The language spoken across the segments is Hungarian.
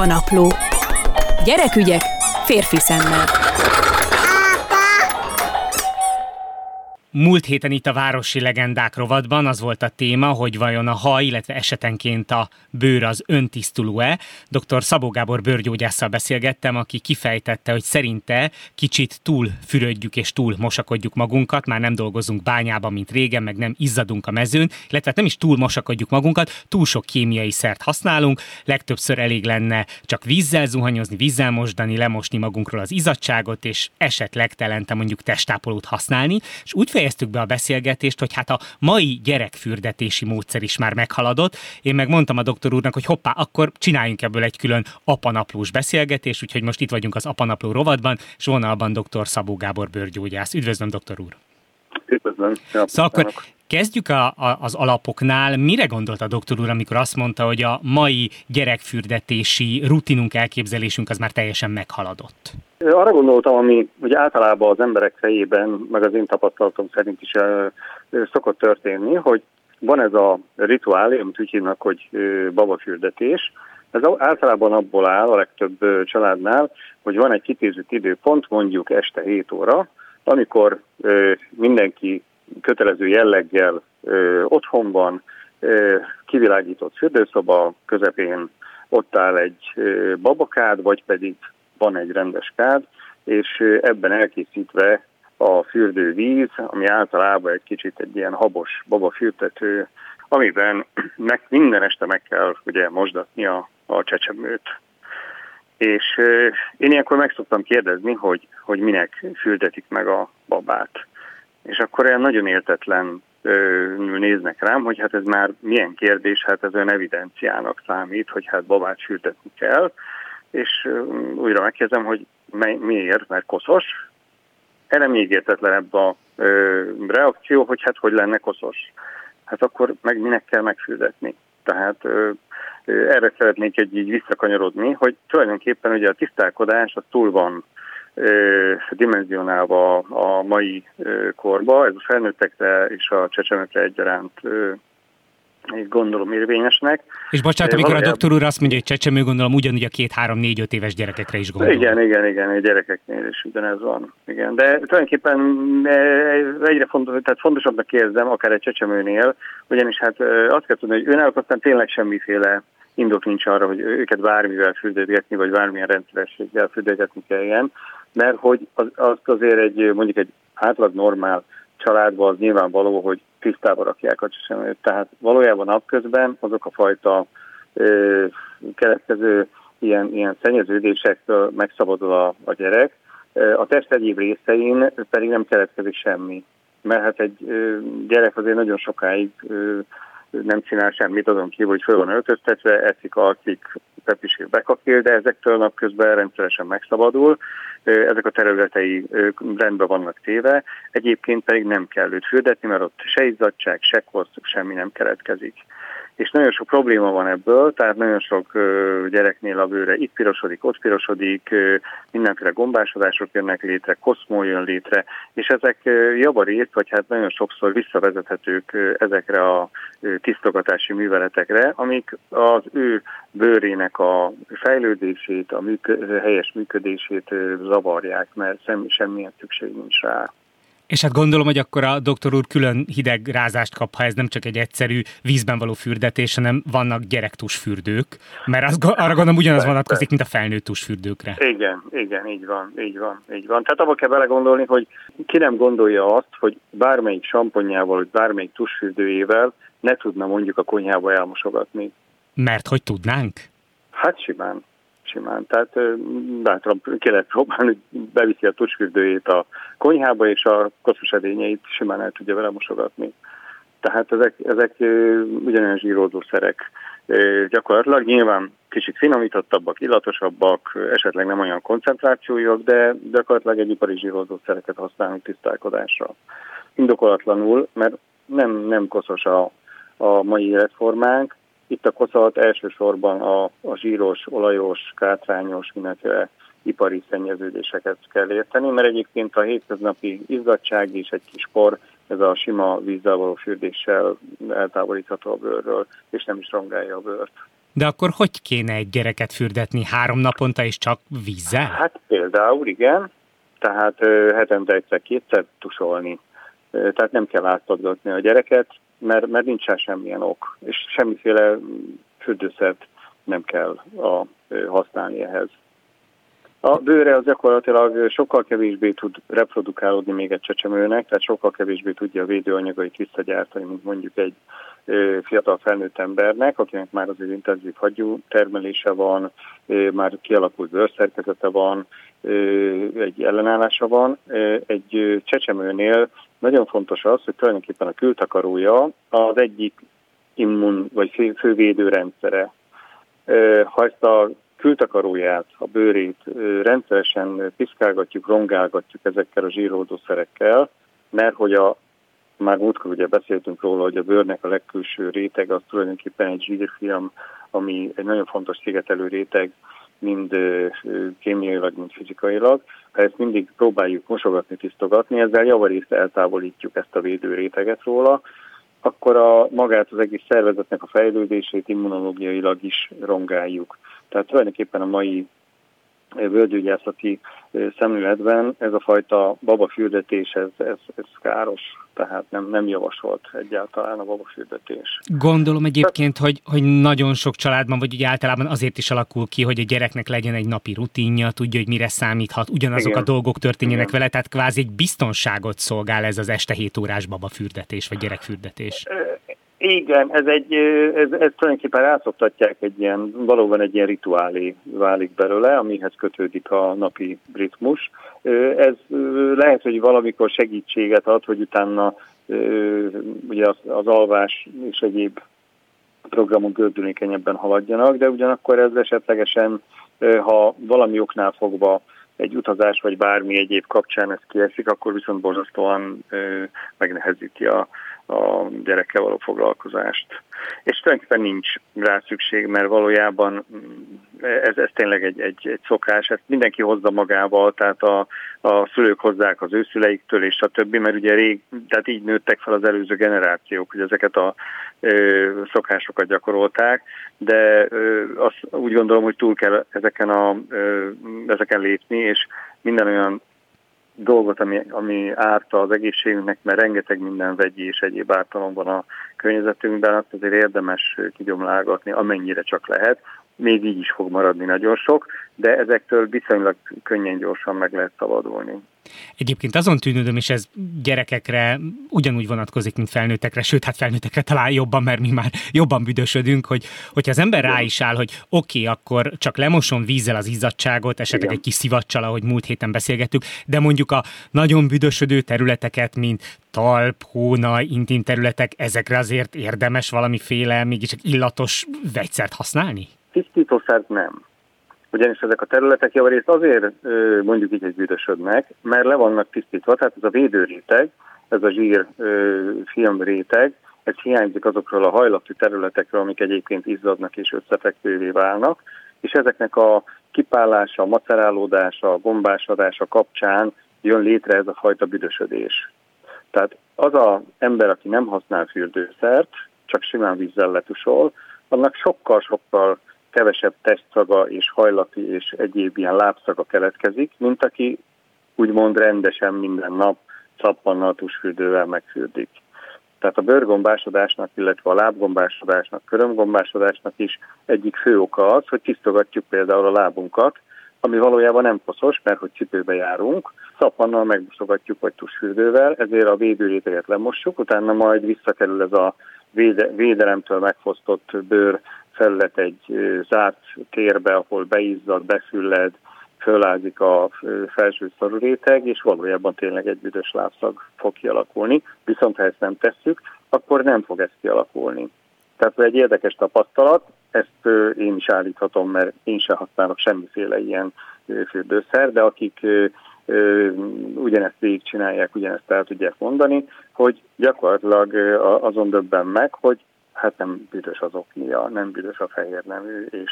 Apanapló. Gyerekügyek férfi szemmel. Múlt héten itt a Városi Legendák rovatban az volt a téma, hogy vajon a haj, illetve esetenként a bőr az öntisztuló-e. Dr. Szabó Gábor bőrgyógyásszal beszélgettem, aki kifejtette, hogy szerinte kicsit túl fürödjük és túl mosakodjuk magunkat, már nem dolgozunk bányában, mint régen, meg nem izzadunk a mezőn, illetve nem is túl mosakodjuk magunkat, túl sok kémiai szert használunk, legtöbbször elég lenne csak vízzel zuhanyozni, vízzel mosdani, lemosni magunkról az izzadságot, és esetleg telente mondjuk testápolót használni, és úgy fejeztük be a beszélgetést, hogy hát a mai gyerekfürdetési módszer is már meghaladott. Én meg mondtam a doktor úrnak, hogy hoppá, akkor csináljunk ebből egy külön apanaplós beszélgetést, úgyhogy most itt vagyunk az apanapló rovatban, és vonalban dr. Szabó Gábor bőrgyógyász. Üdvözlöm, doktor úr! Üdvözlöm! Szóval akkor Kezdjük a, a, az alapoknál. Mire gondolt a doktor úr, amikor azt mondta, hogy a mai gyerekfürdetési rutinunk, elképzelésünk az már teljesen meghaladott? Arra gondoltam, ami hogy általában az emberek fejében, meg az én tapasztalatom szerint is szokott történni, hogy van ez a rituál, amit úgy hívnak, hogy babafürdetés. Ez általában abból áll a legtöbb családnál, hogy van egy kitűzött időpont, mondjuk este 7 óra, amikor mindenki kötelező jelleggel otthon van, kivilágított fürdőszoba, közepén ott áll egy babakád, vagy pedig van egy rendes kád, és ebben elkészítve a fürdővíz, ami általában egy kicsit egy ilyen habos babafürtető, amiben meg, minden este meg kell ugye mosdatni a, a csecsemőt. És én ilyenkor meg szoktam kérdezni, hogy, hogy minek fürdetik meg a babát. És akkor olyan nagyon értetlen néznek rám, hogy hát ez már milyen kérdés, hát ez olyan evidenciának számít, hogy hát babát fürtetni kell, és újra megkérdezem, hogy miért, mert koszos. Erre még értetlenebb a reakció, hogy hát hogy lenne koszos. Hát akkor meg minek kell megfürdetni. Tehát erre szeretnék egy így visszakanyarodni, hogy tulajdonképpen ugye a tisztálkodás az túl van dimenzionálva a mai korba, ez a felnőttekre és a csecsemőkre egyaránt gondolom érvényesnek. És bocsánat, amikor a doktor úr azt mondja, hogy csecsemő, gondolom ugyanúgy a két, három, négy, öt éves gyerekekre is gondol. Igen, igen, igen, a gyerekeknél is ugyanez van. Igen. De tulajdonképpen egyre fontos, tehát fontosabbnak érzem, akár egy csecsemőnél, ugyanis hát azt kell tudni, hogy őnáluk aztán tényleg semmiféle indok nincs arra, hogy őket bármivel fürdetgetni, vagy bármilyen rendszerességgel fürdetgetni kelljen, mert hogy az, azt azért egy, mondjuk egy átlag normál családban az nyilvánvaló, hogy tisztába rakják a csecsemőt. Tehát valójában napközben azok a fajta ö, keletkező ilyen, ilyen szennyeződésektől megszabadul a, a gyerek. A test egyéb részein pedig nem keletkezik semmi. Mert hát egy ö, gyerek azért nagyon sokáig ö, nem csinál semmit, azon kívül, hogy föl van öltöztetve, eszik, alszik, pepisél, bekakil, de ezektől napközben rendszeresen megszabadul, ezek a területei rendben vannak téve, egyébként pedig nem kell őt fürdetni, mert ott se izzadság, se kosz, semmi nem keletkezik és nagyon sok probléma van ebből, tehát nagyon sok gyereknél a bőre itt pirosodik, ott pirosodik, mindenféle gombásodások jönnek létre, koszmó jön létre, és ezek javarészt, vagy hát nagyon sokszor visszavezethetők ezekre a tisztogatási műveletekre, amik az ő bőrének a fejlődését, a helyes működését zavarják, mert semmi, semmilyen szükség nincs rá. És hát gondolom, hogy akkor a doktor úr külön hideg rázást kap, ha ez nem csak egy egyszerű vízben való fürdetés, hanem vannak gyerektusfürdők, mert az, arra gondolom ugyanaz vonatkozik, mint a felnőtt tusfürdőkre. Igen, igen, így van, így van, így van. Tehát abba kell belegondolni, hogy ki nem gondolja azt, hogy bármelyik samponjával, vagy bármelyik tusfürdőjével ne tudna mondjuk a konyhába elmosogatni. Mert hogy tudnánk? Hát simán simán. Tehát bátran ki lehet próbálni, beviszi a tusfürdőjét a konyhába, és a koszos edényeit simán el tudja vele mosogatni. Tehát ezek, ezek ugyanolyan zsíródószerek gyakorlatilag. Nyilván kicsit finomítottabbak, illatosabbak, esetleg nem olyan koncentrációjuk, de gyakorlatilag egy ipari zsíródószereket használunk tisztálkodásra. Indokolatlanul, mert nem, nem koszos a, a mai életformánk, itt a koszalt elsősorban a, a zsíros, olajos, kátrányos, mindenféle ipari szennyeződéseket kell érteni, mert egyébként a hétköznapi izzadság és egy kis por, ez a sima vízzel való fürdéssel eltávolítható a bőrről, és nem is rongálja a bőrt. De akkor hogy kéne egy gyereket fürdetni? Három naponta és csak vízzel? Hát például igen, tehát hetente egyszer-kétszer tusolni. Tehát nem kell átpadgatni a gyereket, mert, mert nincs rá semmilyen ok, és semmiféle fürdőszert nem kell a, használni ehhez. A bőre az gyakorlatilag sokkal kevésbé tud reprodukálódni még egy csecsemőnek, tehát sokkal kevésbé tudja a védőanyagait visszagyártani, mint mondjuk egy fiatal felnőtt embernek, akinek már azért intenzív hagyú termelése van, már kialakult bőrszerkezete van, egy ellenállása van. Egy csecsemőnél nagyon fontos az, hogy tulajdonképpen a kültakarója az egyik immun vagy fővédőrendszere. Ha ezt a kültakaróját, a bőrét rendszeresen piszkálgatjuk, rongálgatjuk ezekkel a zsíroldószerekkel, mert hogy a már múltkor ugye beszéltünk róla, hogy a bőrnek a legkülső réteg az tulajdonképpen egy zsírfilm, ami egy nagyon fontos szigetelő réteg, mind kémiailag, mind fizikailag. Ha ezt mindig próbáljuk mosogatni, tisztogatni, ezzel javarészt eltávolítjuk ezt a védőréteget róla, akkor a magát az egész szervezetnek a fejlődését immunológiailag is rongáljuk. Tehát tulajdonképpen a mai völgyügyászati szemléletben ez a fajta babafürdetés, ez, ez, ez káros, tehát nem, nem javasolt egyáltalán a babafürdetés. Gondolom egyébként, hogy, hogy nagyon sok családban, vagy ugye általában azért is alakul ki, hogy a gyereknek legyen egy napi rutinja, tudja, hogy mire számíthat, ugyanazok Igen. a dolgok történjenek Igen. vele, tehát kvázi egy biztonságot szolgál ez az este 7 órás babafürdetés, vagy gyerekfürdetés. Igen, ez egy, ez, ez tulajdonképpen rászoktatják egy ilyen, valóban egy ilyen rituálé válik belőle, amihez kötődik a napi ritmus. Ez lehet, hogy valamikor segítséget ad, hogy utána ugye az, az alvás és egyéb programok gördülékenyebben haladjanak, de ugyanakkor ez esetlegesen, ha valami oknál fogva egy utazás vagy bármi egyéb kapcsán ez kieszik, akkor viszont borzasztóan megnehezíti a, a gyerekkel való foglalkozást. És tulajdonképpen nincs rá szükség, mert valójában mm, ez, ez tényleg egy, egy, egy szokás, ezt mindenki hozza magával, tehát a, a szülők hozzák az őszüleiktől és a többi, mert ugye rég, tehát így nőttek fel az előző generációk, hogy ezeket a ö, szokásokat gyakorolták, de ö, azt úgy gondolom, hogy túl kell ezeken, a, ö, ezeken lépni, és minden olyan dolgot, ami, ami árta az egészségünknek, mert rengeteg minden vegyi és egyéb ártalom van a környezetünkben, azt azért érdemes kigyomlálgatni, amennyire csak lehet. Még így is fog maradni nagyon sok, de ezektől viszonylag könnyen gyorsan meg lehet szabadulni. Egyébként azon tűnődöm, és ez gyerekekre ugyanúgy vonatkozik, mint felnőttekre, sőt, hát felnőttekre talán jobban, mert mi már jobban büdösödünk, hogy hogyha az ember rá is áll, hogy oké, okay, akkor csak lemosom vízzel az izzadságot, esetleg Igen. egy kis szivacsal, ahogy múlt héten beszélgettük, de mondjuk a nagyon büdösödő területeket, mint talp, hóna, intim területek, ezekre azért érdemes valamiféle mégis illatos vegyszert használni? Tisztítószert nem ugyanis ezek a területek javarészt azért mondjuk így, hogy büdösödnek, mert le vannak tisztítva, tehát ez a védőréteg, ez a zsír filmréteg, ez hiányzik azokról a hajlatú területekről, amik egyébként izzadnak és összefekvővé válnak, és ezeknek a kipállása, macerálódása, gombásodása kapcsán jön létre ez a fajta büdösödés. Tehát az a ember, aki nem használ fürdőszert, csak simán vízzel letusol, annak sokkal-sokkal kevesebb testszaga és hajlati és egyéb ilyen lábszaga keletkezik, mint aki úgymond rendesen minden nap szappannal, tusfürdővel megfürdik. Tehát a bőrgombásodásnak, illetve a lábgombásodásnak, körömgombásodásnak is egyik fő oka az, hogy tisztogatjuk például a lábunkat, ami valójában nem koszos, mert hogy cipőbe járunk, szappannal megmosogatjuk vagy tusfürdővel, ezért a védőréteget lemossuk, utána majd visszakerül ez a véde, védelemtől megfosztott bőr felület egy zárt térbe, ahol beizzad, befülled, fölázik a felső szaruréteg, és valójában tényleg egy büdös lábszag fog kialakulni. Viszont ha ezt nem tesszük, akkor nem fog ez kialakulni. Tehát egy érdekes tapasztalat, ezt én is állíthatom, mert én sem használok semmiféle ilyen fürdőszer, de akik ugyanezt végigcsinálják, ugyanezt el tudják mondani, hogy gyakorlatilag azon döbben meg, hogy hát nem büdös az oknia, nem büdös a fehér nemű, és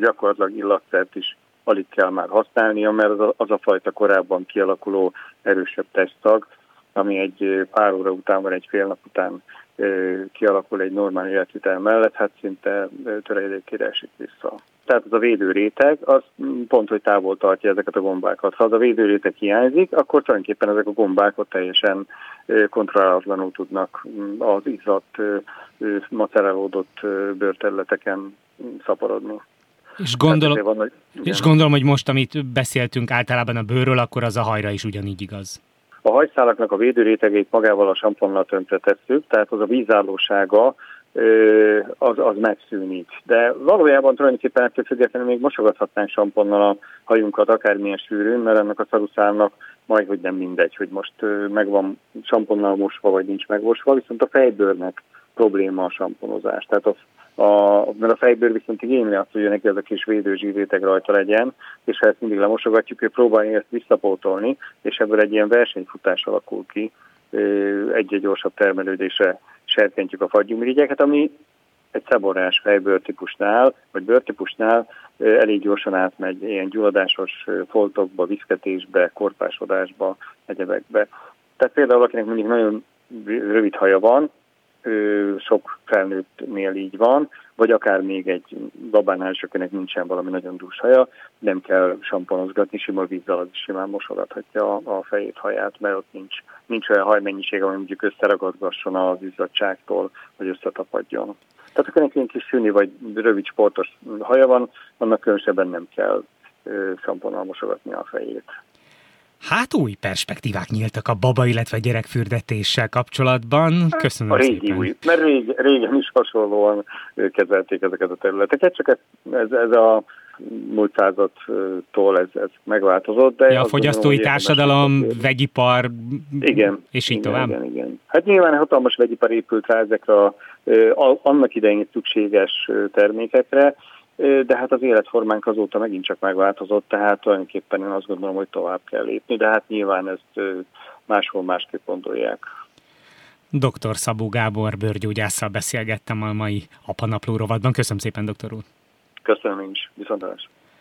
gyakorlatilag illatszert is alig kell már használnia, mert az a, fajta korábban kialakuló erősebb testszag, ami egy pár óra után vagy egy fél nap után kialakul egy normál életvitel mellett, hát szinte töredékére esik vissza. Tehát az a védőréteg, az pont, hogy távol tartja ezeket a gombákat. Ha az a védőréteg hiányzik, akkor tulajdonképpen ezek a gombák ott teljesen kontrollálatlanul tudnak az izzadt, macerálódott bőrterületeken szaporodni. És, gondolom, van, hogy, és gondolom, hogy most, amit beszéltünk általában a bőrről, akkor az a hajra is ugyanígy igaz. A hajszálaknak a védőrétegét magával a samponnal tönkre tesszük, tehát az a vízállósága az, az megszűnik. De valójában tulajdonképpen ettől függetlenül még mosogathatnánk samponnal a hajunkat akármilyen sűrűn, mert ennek a szaruszálnak majd, hogy nem mindegy, hogy most megvan samponnal mosva, vagy nincs megmosva, viszont a fejbőrnek probléma a samponozás. Tehát a a, mert a fejbőr viszont igényli azt, hogy neki ez a kis védőzsíréteg rajta legyen, és ha ezt mindig lemosogatjuk, ő próbálja ezt visszapótolni, és ebből egy ilyen versenyfutás alakul ki, egy-egy gyorsabb termelődésre serkentjük a fagyumirigyeket, ami egy szaborás fejbőr típusnál, vagy bőrtípusnál elég gyorsan átmegy ilyen gyulladásos foltokba, viszketésbe, korpásodásba, egyebekbe. Tehát például akinek mondjuk nagyon rövid haja van, sok felnőttnél így van, vagy akár még egy babánál is, akinek nincsen valami nagyon dús haja, nem kell samponozgatni, sima vízzel az is simán mosogathatja a fejét, haját, mert ott nincs, nincs olyan hajmennyiség, ami mondjuk összeragadgasson az izzadságtól, vagy összetapadjon. Tehát akinek egy kis szűni vagy rövid sportos haja van, annak különösebben nem kell samponnal mosogatni a fejét. Hát új perspektívák nyíltak a baba, illetve gyerekfürdetéssel kapcsolatban. Köszönöm a régi szépen. Új, mert rég, régen is hasonlóan kezelték ezeket a területeket, csak ez, ez, ez a múlt századtól ez, ez megváltozott. De ja, a fogyasztói gondolom, társadalom, vegyipar, igen, és így igen, tovább? Igen, igen. Hát nyilván hatalmas vegyipar épült rá ezekre a, annak idején szükséges termékekre, de hát az életformánk azóta megint csak megváltozott, tehát tulajdonképpen én azt gondolom, hogy tovább kell lépni, de hát nyilván ezt máshol másképp gondolják. Dr. Szabó Gábor bőrgyógyásszal beszélgettem a mai apanapló rovatban. Köszönöm szépen, doktor úr! Köszönöm én is. Viszontlátásra!